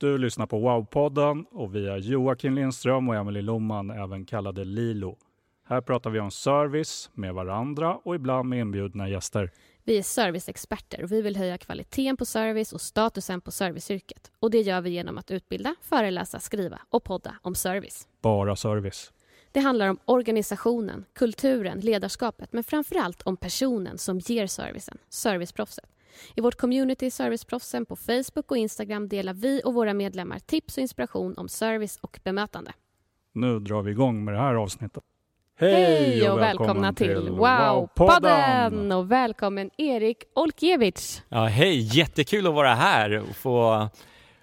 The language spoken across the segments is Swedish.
Du lyssnar på Wow-podden och vi är Joakim Lindström och Emelie Lomman, även kallade Lilo. Här pratar vi om service med varandra och ibland med inbjudna gäster. Vi är serviceexperter och vi vill höja kvaliteten på service och statusen på serviceyrket. Och det gör vi genom att utbilda, föreläsa, skriva och podda om service. Bara service. Det handlar om organisationen, kulturen, ledarskapet men framför allt om personen som ger servicen, serviceproffset. I vårt community Serviceproffsen på Facebook och Instagram delar vi och våra medlemmar tips och inspiration om service och bemötande. Nu drar vi igång med det här avsnittet. Hej och välkomna till Wow-podden! Och välkommen Erik Olkiewicz. Ja, hej, jättekul att vara här och få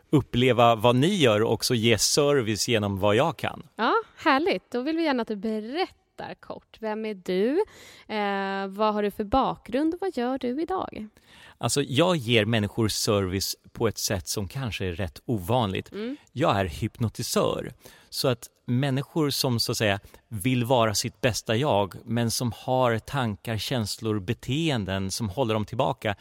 uppleva vad ni gör och också ge service genom vad jag kan. Ja, härligt. Då vill vi gärna att du berättar kort. Vem är du? Eh, vad har du för bakgrund och vad gör du idag? Alltså, jag ger människor service på ett sätt som kanske är rätt ovanligt. Jag är hypnotisör. Så att människor som så att säga vill vara sitt bästa jag men som har tankar, känslor, beteenden som håller dem tillbaka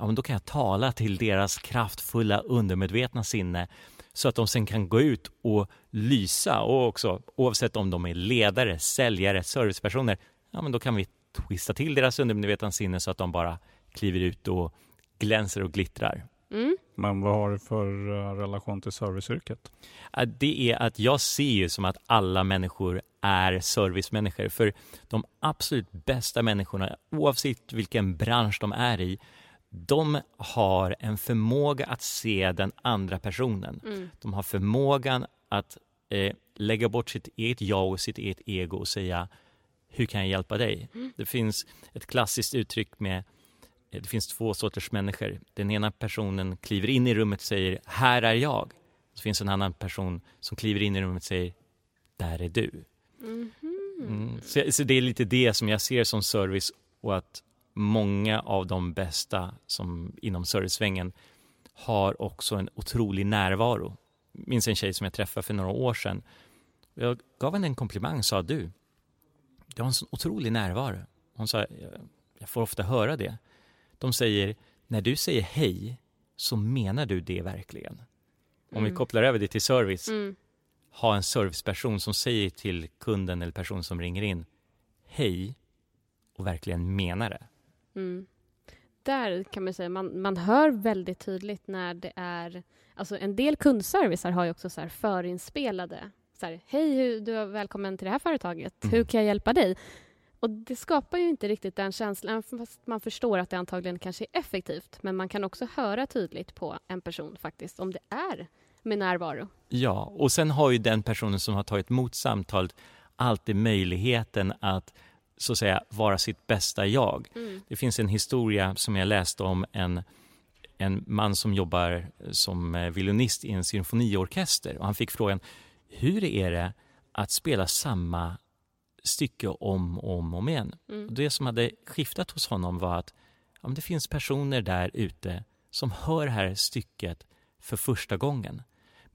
ja, men då kan jag tala till deras kraftfulla undermedvetna sinne så att de sen kan gå ut och lysa och också oavsett om de är ledare, säljare, servicepersoner, ja men då kan vi twista till deras undermedvetna sinne så att de bara kliver ut och glänser och glittrar. Mm. Men vad har du för eh, relation till serviceyrket? Det är att jag ser ju som att alla människor är servicemänniskor. För de absolut bästa människorna, oavsett vilken bransch de är i, de har en förmåga att se den andra personen. Mm. De har förmågan att eh, lägga bort sitt eget jag och sitt eget ego och säga hur kan jag hjälpa dig? Det finns ett klassiskt uttryck med eh, det finns två sorters människor. Den ena personen kliver in i rummet och säger här är jag. Så finns en annan person som kliver in i rummet och säger där är du. Mm. Så, så det är lite det som jag ser som service och att många av de bästa som inom servicesvängen har också en otrolig närvaro. Jag minns en tjej som jag träffade för några år sedan. Jag gav henne en komplimang och sa du, du har en sån otrolig närvaro. Hon sa, "Jag- får ofta höra det. De säger, när du säger hej så menar du det verkligen. Om vi kopplar över det till service, Mm. ha en serviceperson som säger till kunden eller person som ringer in hej och verkligen menar det. Mm. Där kan man säga, man, man hör väldigt tydligt när det är... Alltså en del kundservicer har ju också så här förinspelade... Så här, Hej, hur- du är välkommen till det här företaget. Mm. Hur kan jag hjälpa dig? Och det skapar ju inte riktigt den känslan, fast man förstår att det antagligen kanske är effektivt. Men man kan också höra tydligt på en person faktiskt, om det är med närvaro. Ja, och sen har ju den personen som har tagit emot samtalet alltid möjligheten att så att säga vara sitt bästa jag. Det finns en historia som jag läste om en, en man som jobbar som eh, violinist i en symfoniorkester och han fick frågan hur är det att spela samma stycke om och om, om igen? Och det som hade skiftat hos honom var att ja, det finns personer där ute som hör det här stycket för första gången.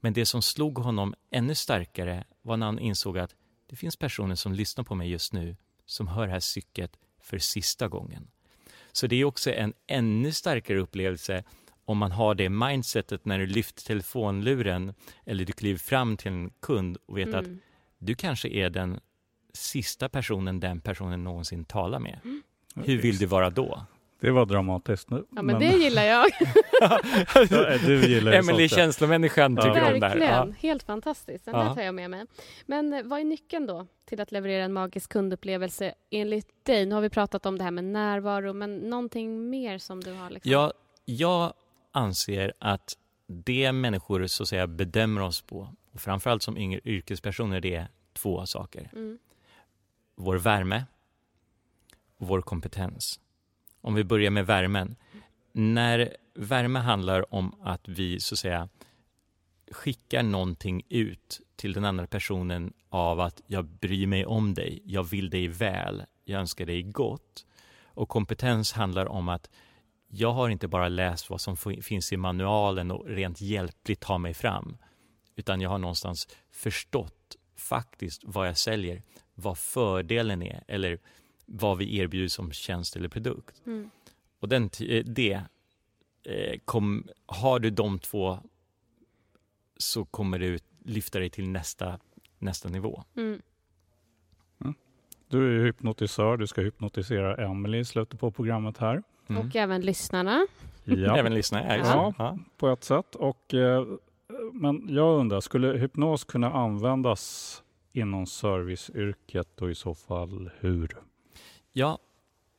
Men det som slog honom ännu starkare var när han insåg att det finns personer som lyssnar på mig just nu som hör det här stycket för sista gången. Så det är också en ännu starkare upplevelse om man har det mindsetet när du lyfter telefonluren eller du kliver fram till en kund och vet att du kanske är den sista personen den personen någonsin talar med. Hur vill du vara då? Det var dramatiskt. Ja, men, men... det gillar jag. du gillar Emelie känslomänniskan tycker ja. om det här. Verkligen, helt fantastiskt. Den ja. tar jag med mig. Men eh, vad är nyckeln då till att leverera en magisk kundupplevelse enligt dig? Nu har vi pratat om det här med närvaro, men någonting mer som du har? Liksom? Ja, jag anser att det människor så att säga bedömer oss på, och framförallt som yngre yrkespersoner, det är två saker. Mm. Vår värme och vår kompetens. Om vi börjar med värmen. När värme handlar om att vi så att säga skickar någonting ut till den andra personen av att jag bryr mig om dig, jag vill dig väl, jag önskar dig gott. Och kompetens handlar om att jag har inte bara läst vad som finns i manualen och rent hjälpligt tar mig fram, utan jag har någonstans förstått faktiskt vad jag säljer, vad fördelen är eller vad vi erbjuder som tjänst eller produkt. Mm. Och den, eh, det, eh, kom, har du de två så kommer du lyfta dig till nästa, nästa nivå. Mm. Mm. Du är hypnotisör, du ska hypnotisera Emily i slutet på programmet här. Mm. Och även lyssnarna. Ja. även lyssnarna, ja, ja, på ett sätt. Och, eh, men jag undrar, skulle hypnos kunna användas inom serviceyrket och i så fall hur? Ja,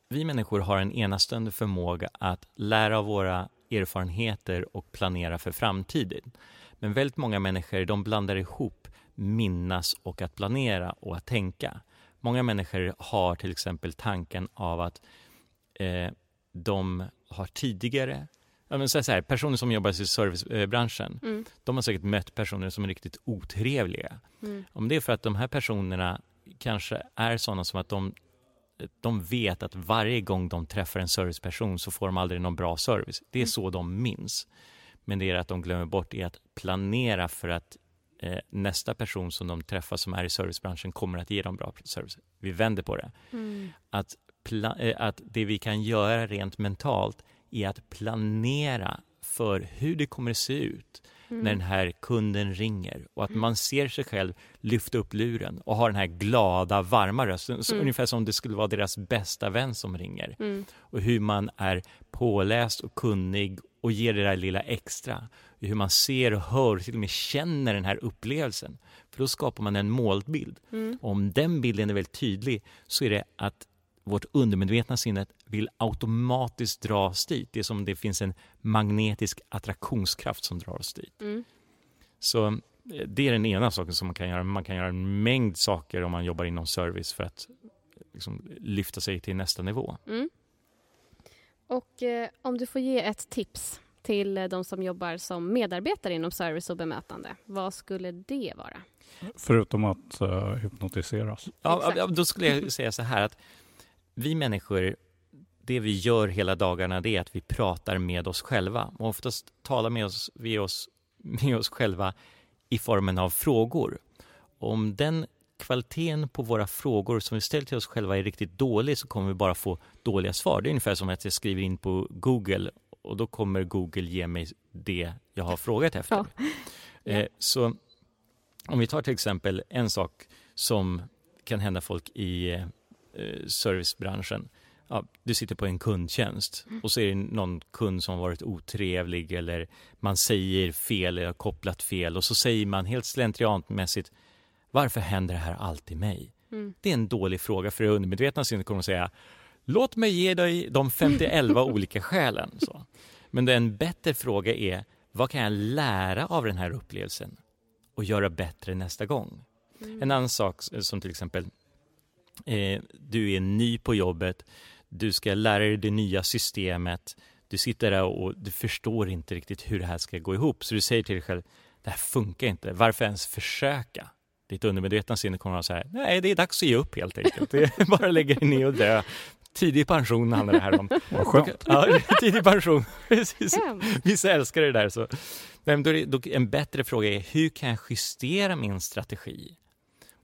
vi människor har en enastående förmåga att lära av våra erfarenheter och planera för framtiden. Men väldigt många människor de blandar ihop minnas och att planera och att tänka. Många människor har till exempel tanken av att eh, de har tidigare men så här, personer som jobbar i servicebranschen, mm. de har säkert mött personer som är riktigt otrevliga. Mm. Om det är för att de här personerna kanske är sådana som att de de vet att varje gång de träffar en serviceperson så får de aldrig någon bra service. Det är mm. så de minns. Men det är att de glömmer bort är att planera för att eh, nästa person som de träffar som är i servicebranschen kommer att ge dem bra service. Vi vänder på det. Mm. Att, eh, att det vi kan göra rent mentalt är att planera för hur det kommer att se ut mm. när den här kunden ringer och att man ser sig själv lyfta upp luren och ha den här glada, varma rösten, mm. ungefär som det skulle vara deras bästa vän som ringer. Mm. Och hur man är påläst och kunnig och ger det där lilla extra. Hur man ser och hör och till och med känner den här upplevelsen. För då skapar man en målbild. Mm. Om den bilden är väldigt tydlig så är det att vårt undermedvetna sinne vill automatiskt dra oss dit. Det är som om det finns en magnetisk attraktionskraft som drar oss dit. Mm. Så eh, det är den ena saken som man kan göra. Man kan göra en mängd saker om man jobbar inom service för att liksom, lyfta sig till nästa nivå. Mm. Och eh, om du får ge ett tips till eh, de som jobbar som medarbetare inom service och bemötande, vad skulle det vara? Förutom att uh, hypnotiseras. Ja, då skulle jag säga så här att vi människor, det vi gör hela dagarna, det är att vi pratar med oss själva. Och oftast talar med oss, vi oss, med oss själva i formen av frågor. Om den kvaliteten på våra frågor som vi ställer till oss själva är riktigt dålig så kommer vi bara få dåliga svar. Det är ungefär som att jag skriver in på Google och då kommer Google ge mig det jag har frågat efter. Ja. Eh, så om vi tar till exempel en sak som kan hända folk i eh, servicebranschen. Ja, du sitter på en kundtjänst mm. och så är det någon kund som har varit otrevlig eller man säger fel eller har kopplat fel och så säger man helt slentrianmässigt varför händer det här alltid mig? Mm. Det är en dålig fråga för det undermedvetna sinnet kommer att säga låt mig ge dig de 51 olika skälen. Så. Men en bättre fråga är vad kan jag lära av den här upplevelsen och göra bättre nästa gång? Mm. En annan sak som till exempel eh, du är ny på jobbet, du ska lära dig det nya systemet, du sitter där och du förstår inte riktigt hur det här ska gå ihop. Så du säger till dig själv, det här funkar inte, varför ens försöka? Ditt undermedvetna sinne kommer att säga, nej det är dags att ge upp helt enkelt. Det är bara lägga dig ner och dö. Tidig pension handlar det här om. Vad skönt. Ja, tidig pension. Precis. Vissa älskar det där. Så. Men då är, då, en bättre fråga är, hur kan jag justera min strategi?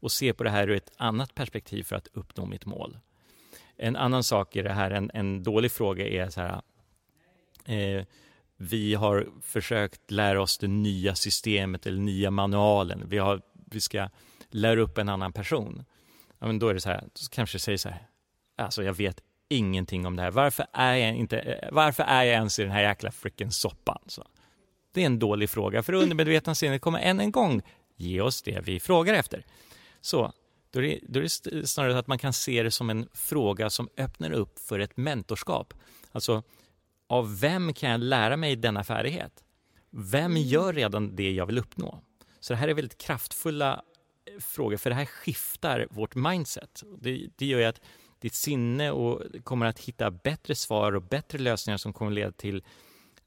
Och se på det här ur ett annat perspektiv för att uppnå mitt mål. En annan sak i det här, en, en dålig fråga är så här, eh, vi har försökt lära oss det nya systemet eller nya manualen. Vi, har, vi ska lära upp en annan person. Ja, men då är det så här, då kanske säger så här, alltså jag vet ingenting om det här. Varför är jag, inte, eh, varför är jag ens i den här jäkla freaking soppan? Så. Det är en dålig fråga, för undermedvetna sinnet kommer än en gång ge oss det vi frågar efter. Så då är, det, då är det snarare att man kan se det som en fråga som öppnar upp för ett mentorskap. Alltså, av vem kan jag lära mig denna färdighet? Vem Mm. gör redan det jag vill uppnå? Så det här är väldigt kraftfulla eh, frågor, för det här skiftar vårt mindset. Det, det gör ju att ditt sinne och kommer att hitta bättre svar och bättre lösningar som kommer leda till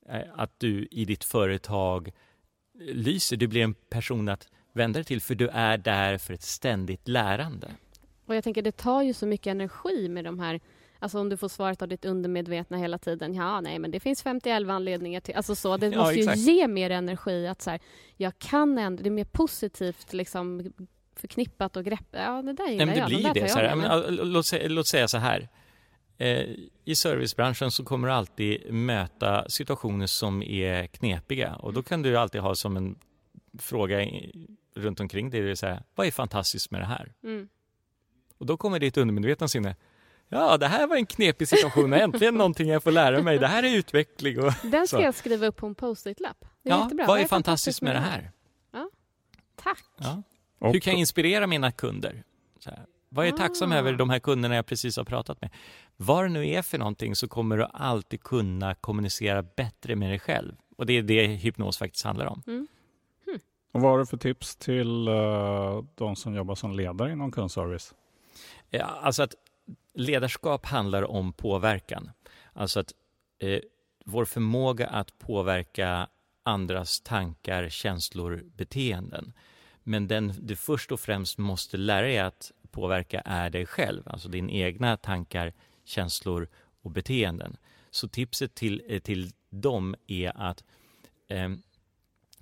eh, att du i ditt företag lyser. Du blir en person att vända dig till, för du är där för ett ständigt lärande. Och jag tänker det tar ju så mycket energi med de här Alltså om du får svaret av ditt undermedvetna hela tiden. Ja, nej, men det finns 51 anledningar till... Alltså så, det Ja, måste ju exakt. ge mer energi att så här, jag kan ändå... Det är mer positivt liksom förknippat och grepp... Ja, det där gillar Nej, men det jag. blir De det. Så jag här, men, ja, låt, säga, låt säga så här. Eh, I servicebranschen så kommer du alltid möta situationer som är knepiga och då kan du alltid ha som en fråga runt omkring det, det vill säga, vad är fantastiskt med det här? Mm. Och då kommer ditt undermedvetna sinne, ja det här var en knepig situation, äntligen någonting jag får lära mig, det här är utveckling. Och, Den ska så. jag skriva upp på en post-it-lapp. Är ja, jättebra. vad är fantastiskt med det här? Tack! Ja. Och, Hur kan jag inspirera mina kunder? Så här. Vad är jag tacksam Ah. över de här kunderna jag precis har pratat med? Vad det nu är för någonting så kommer du alltid kunna kommunicera bättre med dig själv. Och det är det hypnos faktiskt handlar om. Mm och vad har du för tips till uh, de som jobbar som ledare inom kundservice? Ja, alltså att ledarskap handlar om påverkan. Alltså att eh, vår förmåga att påverka andras tankar, känslor, beteenden. Men den du först och främst måste lära dig att påverka är dig själv, alltså dina egna tankar, känslor och beteenden. Så tipset till, eh, till dem är att eh,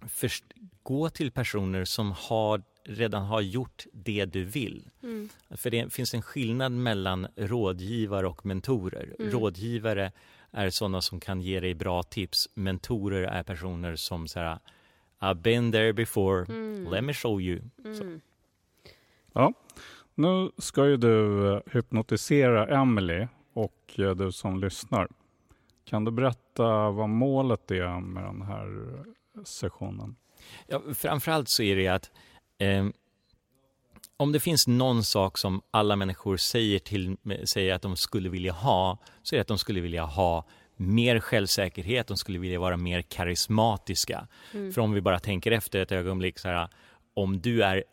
först, gå till personer som har, redan har gjort det du vill. Mm. För det finns en skillnad mellan rådgivare och mentorer. Mm. Rådgivare är sådana som kan ge dig bra tips. Mentorer är personer som säger I've been there before, Mm. let me show you. Mm. Nu ska ju du eh, hypnotisera Emily och eh, du som lyssnar. Kan du berätta vad målet är med den här eh, sessionen? Ja, framförallt så är det att eh, om det finns någon sak som alla människor säger, till, säger att de skulle vilja ha, så är det att de skulle vilja ha mer självsäkerhet, de skulle vilja vara mer karismatiska. Mm. För om vi bara tänker efter ett ögonblick, så här, om du är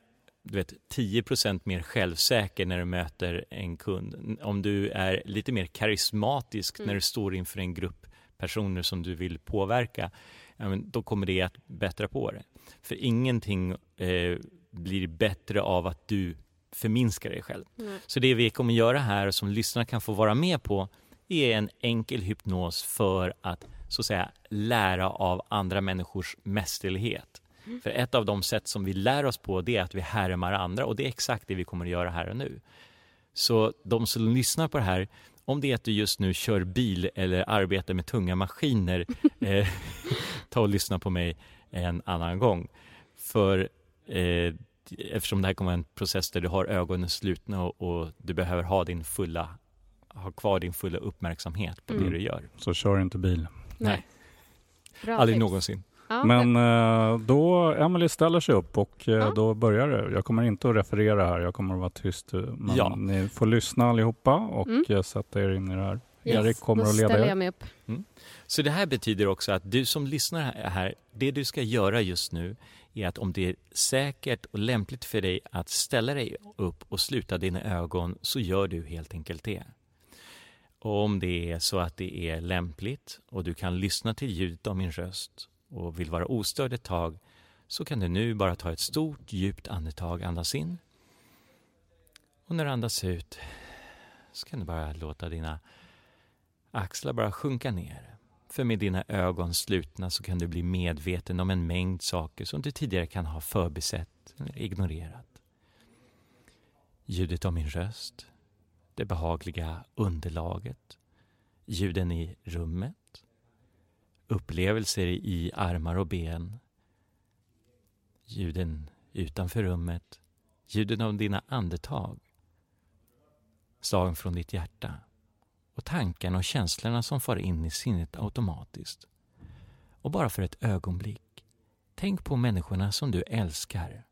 du vet, 10% mer självsäker när du möter en kund, om du är lite mer karismatisk Mm. när du står inför en grupp personer som du vill påverka, ja, men då kommer det att bättra på det. För ingenting eh, blir bättre av att du förminskar dig själv. Mm. Så det vi kommer göra här som lyssnarna kan få vara med på är en enkel hypnos för att så att säga lära av andra människors mästerlighet. För ett av de sätt som vi lär oss på det är att vi härmar andra och det är exakt det vi kommer att göra här och nu. Så de som lyssnar på det här, om det är att du just nu kör bil eller arbetar med tunga maskiner, eh, ta och lyssna på mig en annan gång. För eh, eftersom det här kommer vara en process där du har ögonen slutna och, och du behöver ha din fulla ha kvar din fulla uppmärksamhet på Mm. det du gör. Så kör inte bil. Nej, Bra aldrig tips. någonsin. Ja, Men eh, då, Emily ställer sig upp och eh, Ja. då börjar det. Jag kommer inte att referera här, jag kommer att vara tyst. eh, Men Ja. ni får lyssna allihopa och Mm. sätta er in i det här. Yes, Erik kommer att leda er. jag mig upp. Så det här betyder också att du som lyssnar här, det du ska göra just nu är att om det är säkert och lämpligt för dig att ställa dig upp och sluta dina ögon så gör du helt enkelt det. Och om det är så att det är lämpligt och du kan lyssna till ljudet av min röst och vill vara ostörd ett tag så kan du nu bara ta ett stort djupt andetag, andas in. Och när du andas ut så kan du bara låta dina axlar bara sjunka ner. För med dina ögon slutna så kan du bli medveten om en mängd saker som du tidigare kan ha förbisett eller ignorerat. Ljudet av min röst, det behagliga underlaget, ljuden i rummet, upplevelser i armar och ben, ljuden utanför rummet, ljuden av dina andetag, slagen från ditt hjärta och tankarna och känslorna som far in i sinnet automatiskt. Och bara för ett ögonblick, tänk på människorna som du älskar.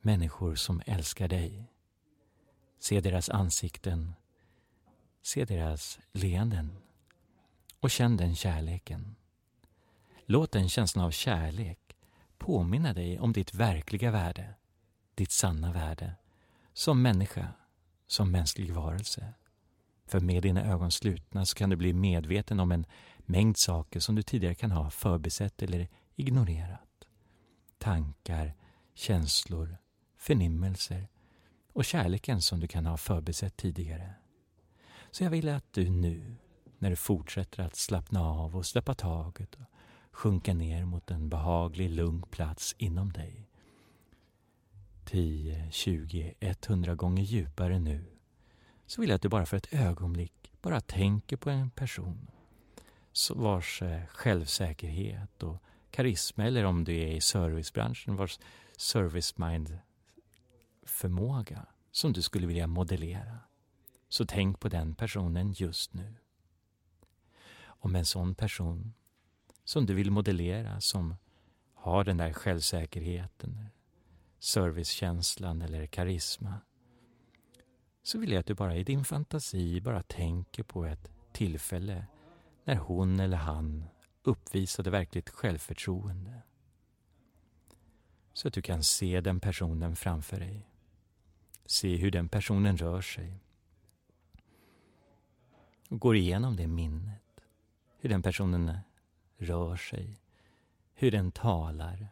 Människor som älskar dig. Se deras ansikten, se deras leenden och känn den kärleken. Låt den känslan av kärlek påminna dig om ditt verkliga värde, ditt sanna värde, som människa, som mänsklig varelse. För med dina ögon slutna så kan du bli medveten om en mängd saker som du tidigare kan ha förbisett eller ignorerat. Tankar, känslor, förnimmelser och kärleken som du kan ha förbisett tidigare. Så jag vill att du nu, när du fortsätter att slappna av och släppa taget och sjunka ner mot en behaglig, lugn plats inom dig. 10, 20, 100 gånger djupare nu så vill jag att du bara för ett ögonblick bara tänker på en person vars eh, självsäkerhet och karisma eller om du är i servicebranschen vars service-mind förmåga som du skulle vilja modellera. Så tänk på den personen just nu. Om en sån person som du vill modellera som har den där självsäkerheten, servicekänslan eller karisma så vill jag att du bara i din fantasi bara tänker på ett tillfälle när hon eller han uppvisade verkligt självförtroende. Så att du kan se den personen framför dig. Se hur den personen rör sig. Och går igenom det minnet. Hur den personen rör sig. Hur den talar.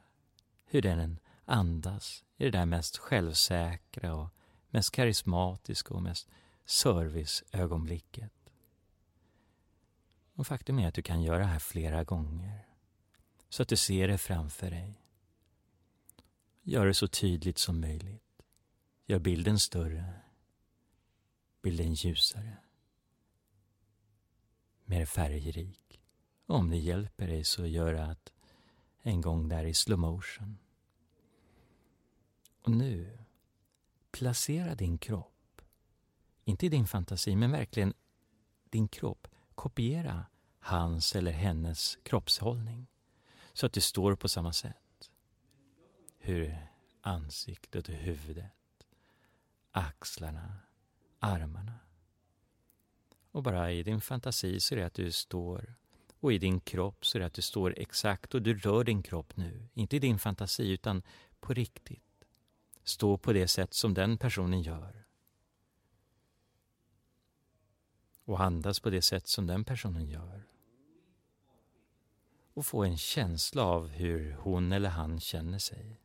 Hur den andas i det där mest självsäkra och mest karismatiska och mest serviceögonblicket. Och faktum är att du kan göra det här flera gånger. Så att du ser det framför dig. Gör det så tydligt som möjligt. Gör bilden större. Bilden ljusare. Mer färgrik. Om det hjälper dig så gör det att en gång där i slow motion. Och nu Placera din kropp, inte i din fantasi, men verkligen din kropp. Kopiera hans eller hennes kroppshållning så att du står på samma sätt. Hur ansiktet och huvudet, axlarna, armarna. Och bara i din fantasi så är det att du står och i din kropp så att du står exakt och du rör din kropp nu. Inte i din fantasi utan på riktigt stå på det sätt som den personen gör. Och andas på det sätt som den personen gör. Och få en känsla av hur hon eller han känner sig.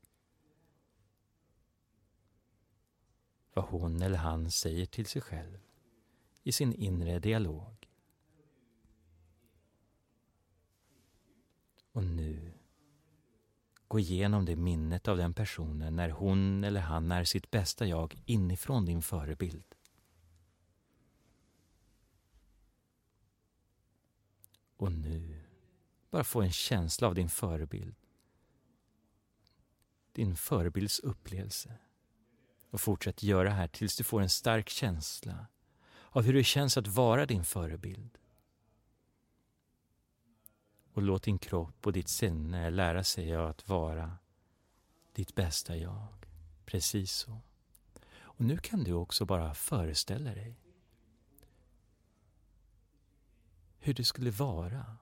Vad hon eller han säger till sig själv i sin inre dialog. Och nu Gå igenom det minnet av den personen när hon eller han är sitt bästa jag inifrån din förebild. Och nu, bara få en känsla av din förebild. Din förebilds upplevelse. Och fortsätt göra det här tills du får en stark känsla av hur det känns att vara din förebild. Och låt din kropp och ditt sinne lära sig att vara ditt bästa jag. Precis så. Och nu kan du också bara föreställa dig hur det skulle vara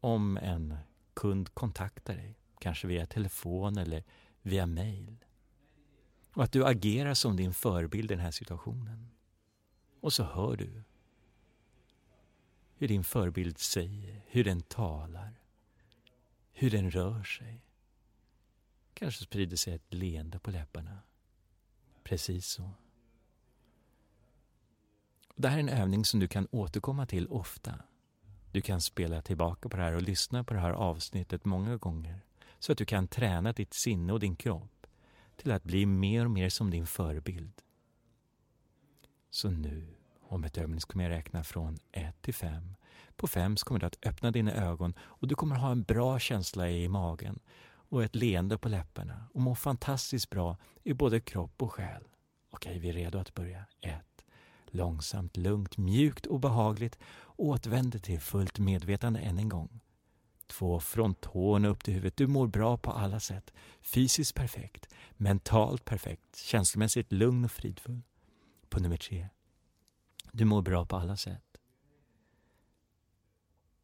om en kund kontaktar dig, kanske via telefon eller via mail. Och att du agerar som din förebild i den här situationen. Och så hör du hur din förebild säger, hur den talar, hur den rör sig. Kanske sprider sig ett leende på läpparna. Precis så. Det här är en övning som du kan återkomma till ofta. Du kan spela tillbaka på det här och lyssna på det här avsnittet många gånger så att du kan träna ditt sinne och din kropp till att bli mer och mer som din förebild. Så nu om ett ögonblick kommer jag räkna från 1 till 5. På 5 kommer du att öppna dina ögon och du kommer ha en bra känsla i magen och ett leende på läpparna och må fantastiskt bra i både kropp och själ. Okej, vi är redo att börja. 1. Långsamt, lugnt, mjukt och behagligt återvänder till fullt medvetande än en gång. Två från tårna upp till huvudet. Du mår bra på alla sätt. Fysiskt perfekt, mentalt perfekt, känslomässigt lugn och fridfull. På nummer tre. Du mår bra på alla sätt.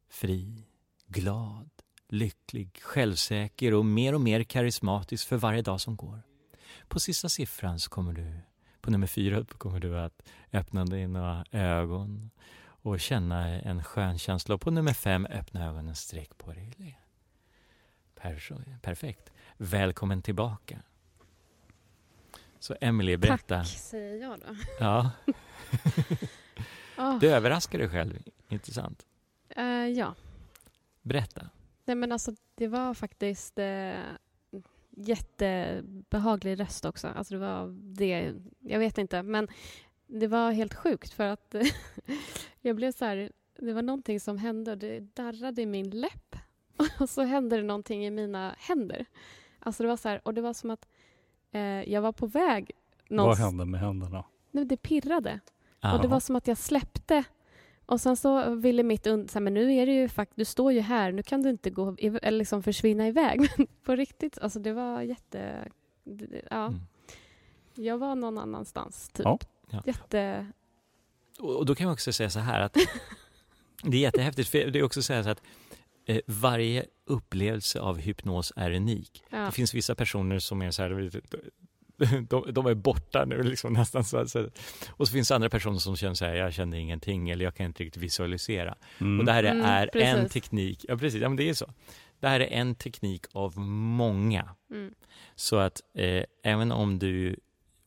Fri, glad, lycklig, självsäker och mer och mer karismatisk för varje dag som går. På sista siffran så kommer du, på nummer fyra kommer du att öppna dina ögon och känna en skön känsla. Och på nummer fem, öppna ögonen, sträck på dig. Perfekt. Välkommen tillbaka. Så Emily, berätta. Tack, säger jag då. Ja. oh. Du överraskar dig själv, intressant. Uh, ja. Berätta. Nej, men alltså, det var faktiskt eh, jättebehaglig röst också. Alltså, det var det, jag vet inte, men det var helt sjukt för att jag blev så här, det var någonting som hände och det darrade i min läpp. Och så hände det någonting i mina händer. Alltså det var så här, och det var som att eh, jag var på väg någonstans. Vad hände med händerna? Nej, det pirrade. Aha. Och det var som att jag släppte och sen så ville mitt und så här, men nu är det ju faktiskt, du står ju här, nu kan du inte gå eller liksom försvinna iväg. Men på riktigt, alltså det var jätte, ja. Mm. Jag var någon annanstans, typ. Ja. Ja. Jätte... Och då kan man också säga så här att det är jättehäftigt, för det är också så här att eh, varje upplevelse av hypnos är unik. Ja. Det finns vissa personer som är så här, de, de är borta nu liksom nästan. Så, så. Och så finns det andra personer som känner så här, jag känner ingenting eller jag kan inte riktigt visualisera. Mm. Och det här är, mm, är en teknik, ja precis, ja men det är så. Det här är en teknik av många. Mm. Så att eh, även om du,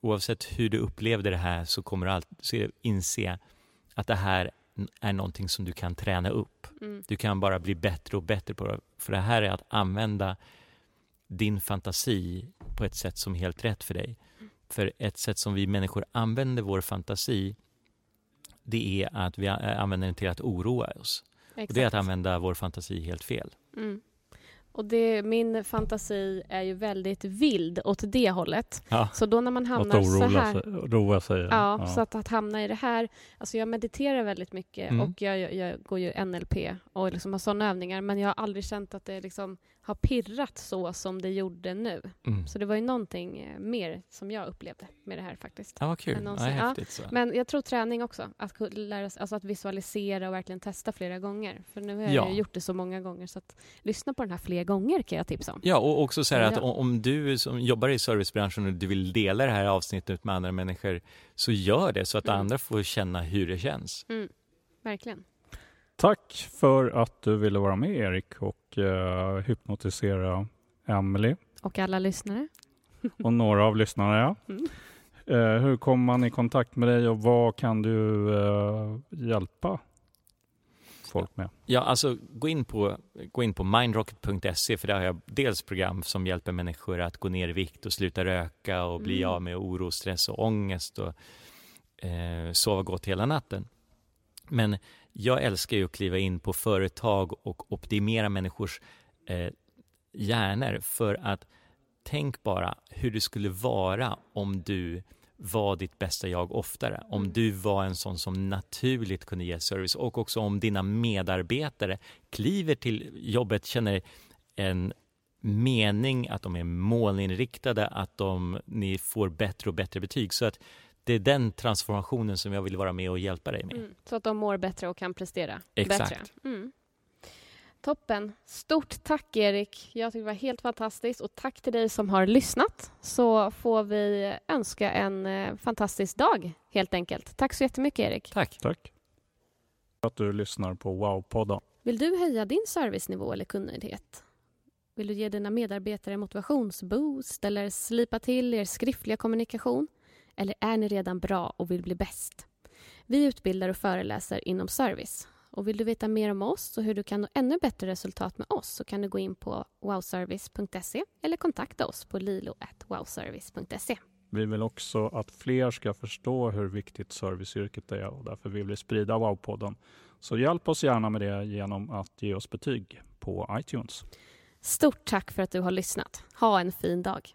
oavsett hur du upplevde det här så kommer du alltid inse att det här är någonting som du kan träna upp. Mm. Du kan bara bli bättre och bättre på det. För det här är att använda din fantasi på ett sätt som är helt rätt för dig. För ett sätt som vi människor använder vår fantasi det är att vi använder den till att oroa oss. Och det är att använda vår fantasi helt fel. Mm. Och det, min fantasi är ju väldigt vild åt det hållet. Ja. Så då när man hamnar så här... Roa sig. Ja, ja, så att, att hamna i det här... Alltså jag mediterar väldigt mycket mm. och jag, jag, jag, går ju NLP och liksom har sådana övningar men jag har aldrig känt att det liksom har pirrat så som det gjorde nu. Mm. Så det var ju någonting eh, mer som jag upplevde med det här faktiskt. Ja, vad kul. Ja, häftigt, så. Men jag tror träning också, att lära sig, alltså att visualisera och verkligen testa flera gånger. För nu har jag ja. gjort det så många gånger så att lyssna på den här fler gånger kan jag tipsa om. Ja, och också så här att om du som jobbar i servicebranschen och du vill dela det här avsnittet med andra människor så gör det så att mm. andra får känna hur det känns. Mm. Verkligen. Tack för att du ville vara med Erik och uh, hypnotisera Emily. Och alla lyssnare. och några av lyssnarna, ja. Mm. Uh, hur kommer man i kontakt med dig och vad kan du uh, hjälpa folk med? Ja, alltså gå in på, gå in på mindrocket.se för där har jag dels program som hjälper människor att gå ner i vikt och sluta röka och bli mm. av med oro, stress och ångest och eh, sova gott hela natten. Men jag älskar ju att kliva in på företag och optimera människors eh, hjärnor för att tänk bara hur det skulle vara om du var ditt bästa jag oftare. Om mm. du var en sån som naturligt kunde ge service och också om dina medarbetare kliver till jobbet, känner en mening, att de är målinriktade, att de, ni får bättre och bättre betyg. Så att det är den transformationen som jag vill vara med och hjälpa dig med. Mm, så att de mår bättre och kan prestera Exakt. bättre. Mm. Toppen. Stort tack, Erik. Jag tycker det var helt fantastiskt. Och tack till dig som har lyssnat. Så får vi önska en eh, fantastisk dag, helt enkelt. Tack så jättemycket, Erik. Tack. Tack. att du lyssnar på Wow-podden. Vill du höja din servicenivå eller kundnöjdhet? Vill du ge dina medarbetare motivationsboost eller slipa till er skriftliga kommunikation? Eller är ni redan bra och vill bli bäst? Vi utbildar och föreläser inom service. Och vill du veta mer om oss och hur du kan nå ännu bättre resultat med oss så kan du gå in på wowservice.se eller kontakta oss på lilo.wowservice.se. Vi vill också att fler ska förstå hur viktigt serviceyrket är och därför vill vi sprida Wow-podden. Så hjälp oss gärna med det genom att ge oss betyg på iTunes. Stort tack för att du har lyssnat. Ha en fin dag.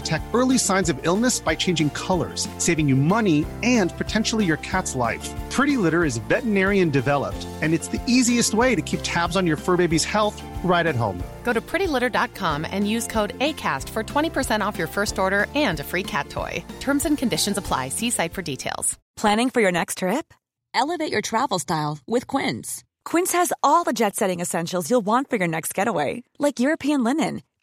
detect early signs of illness by changing colors, saving you money and potentially your cat's life. Pretty Litter is veterinarian developed, and it's the easiest way to keep tabs on your fur baby's health right at home. Go to prettylitter.com and use code ACAST for 20% off your first order and a free cat toy. Terms and conditions apply. See site for details. Planning for your next trip? Elevate your travel style with Quince. Quince has all the jet setting essentials you'll want for your next getaway, like European linen,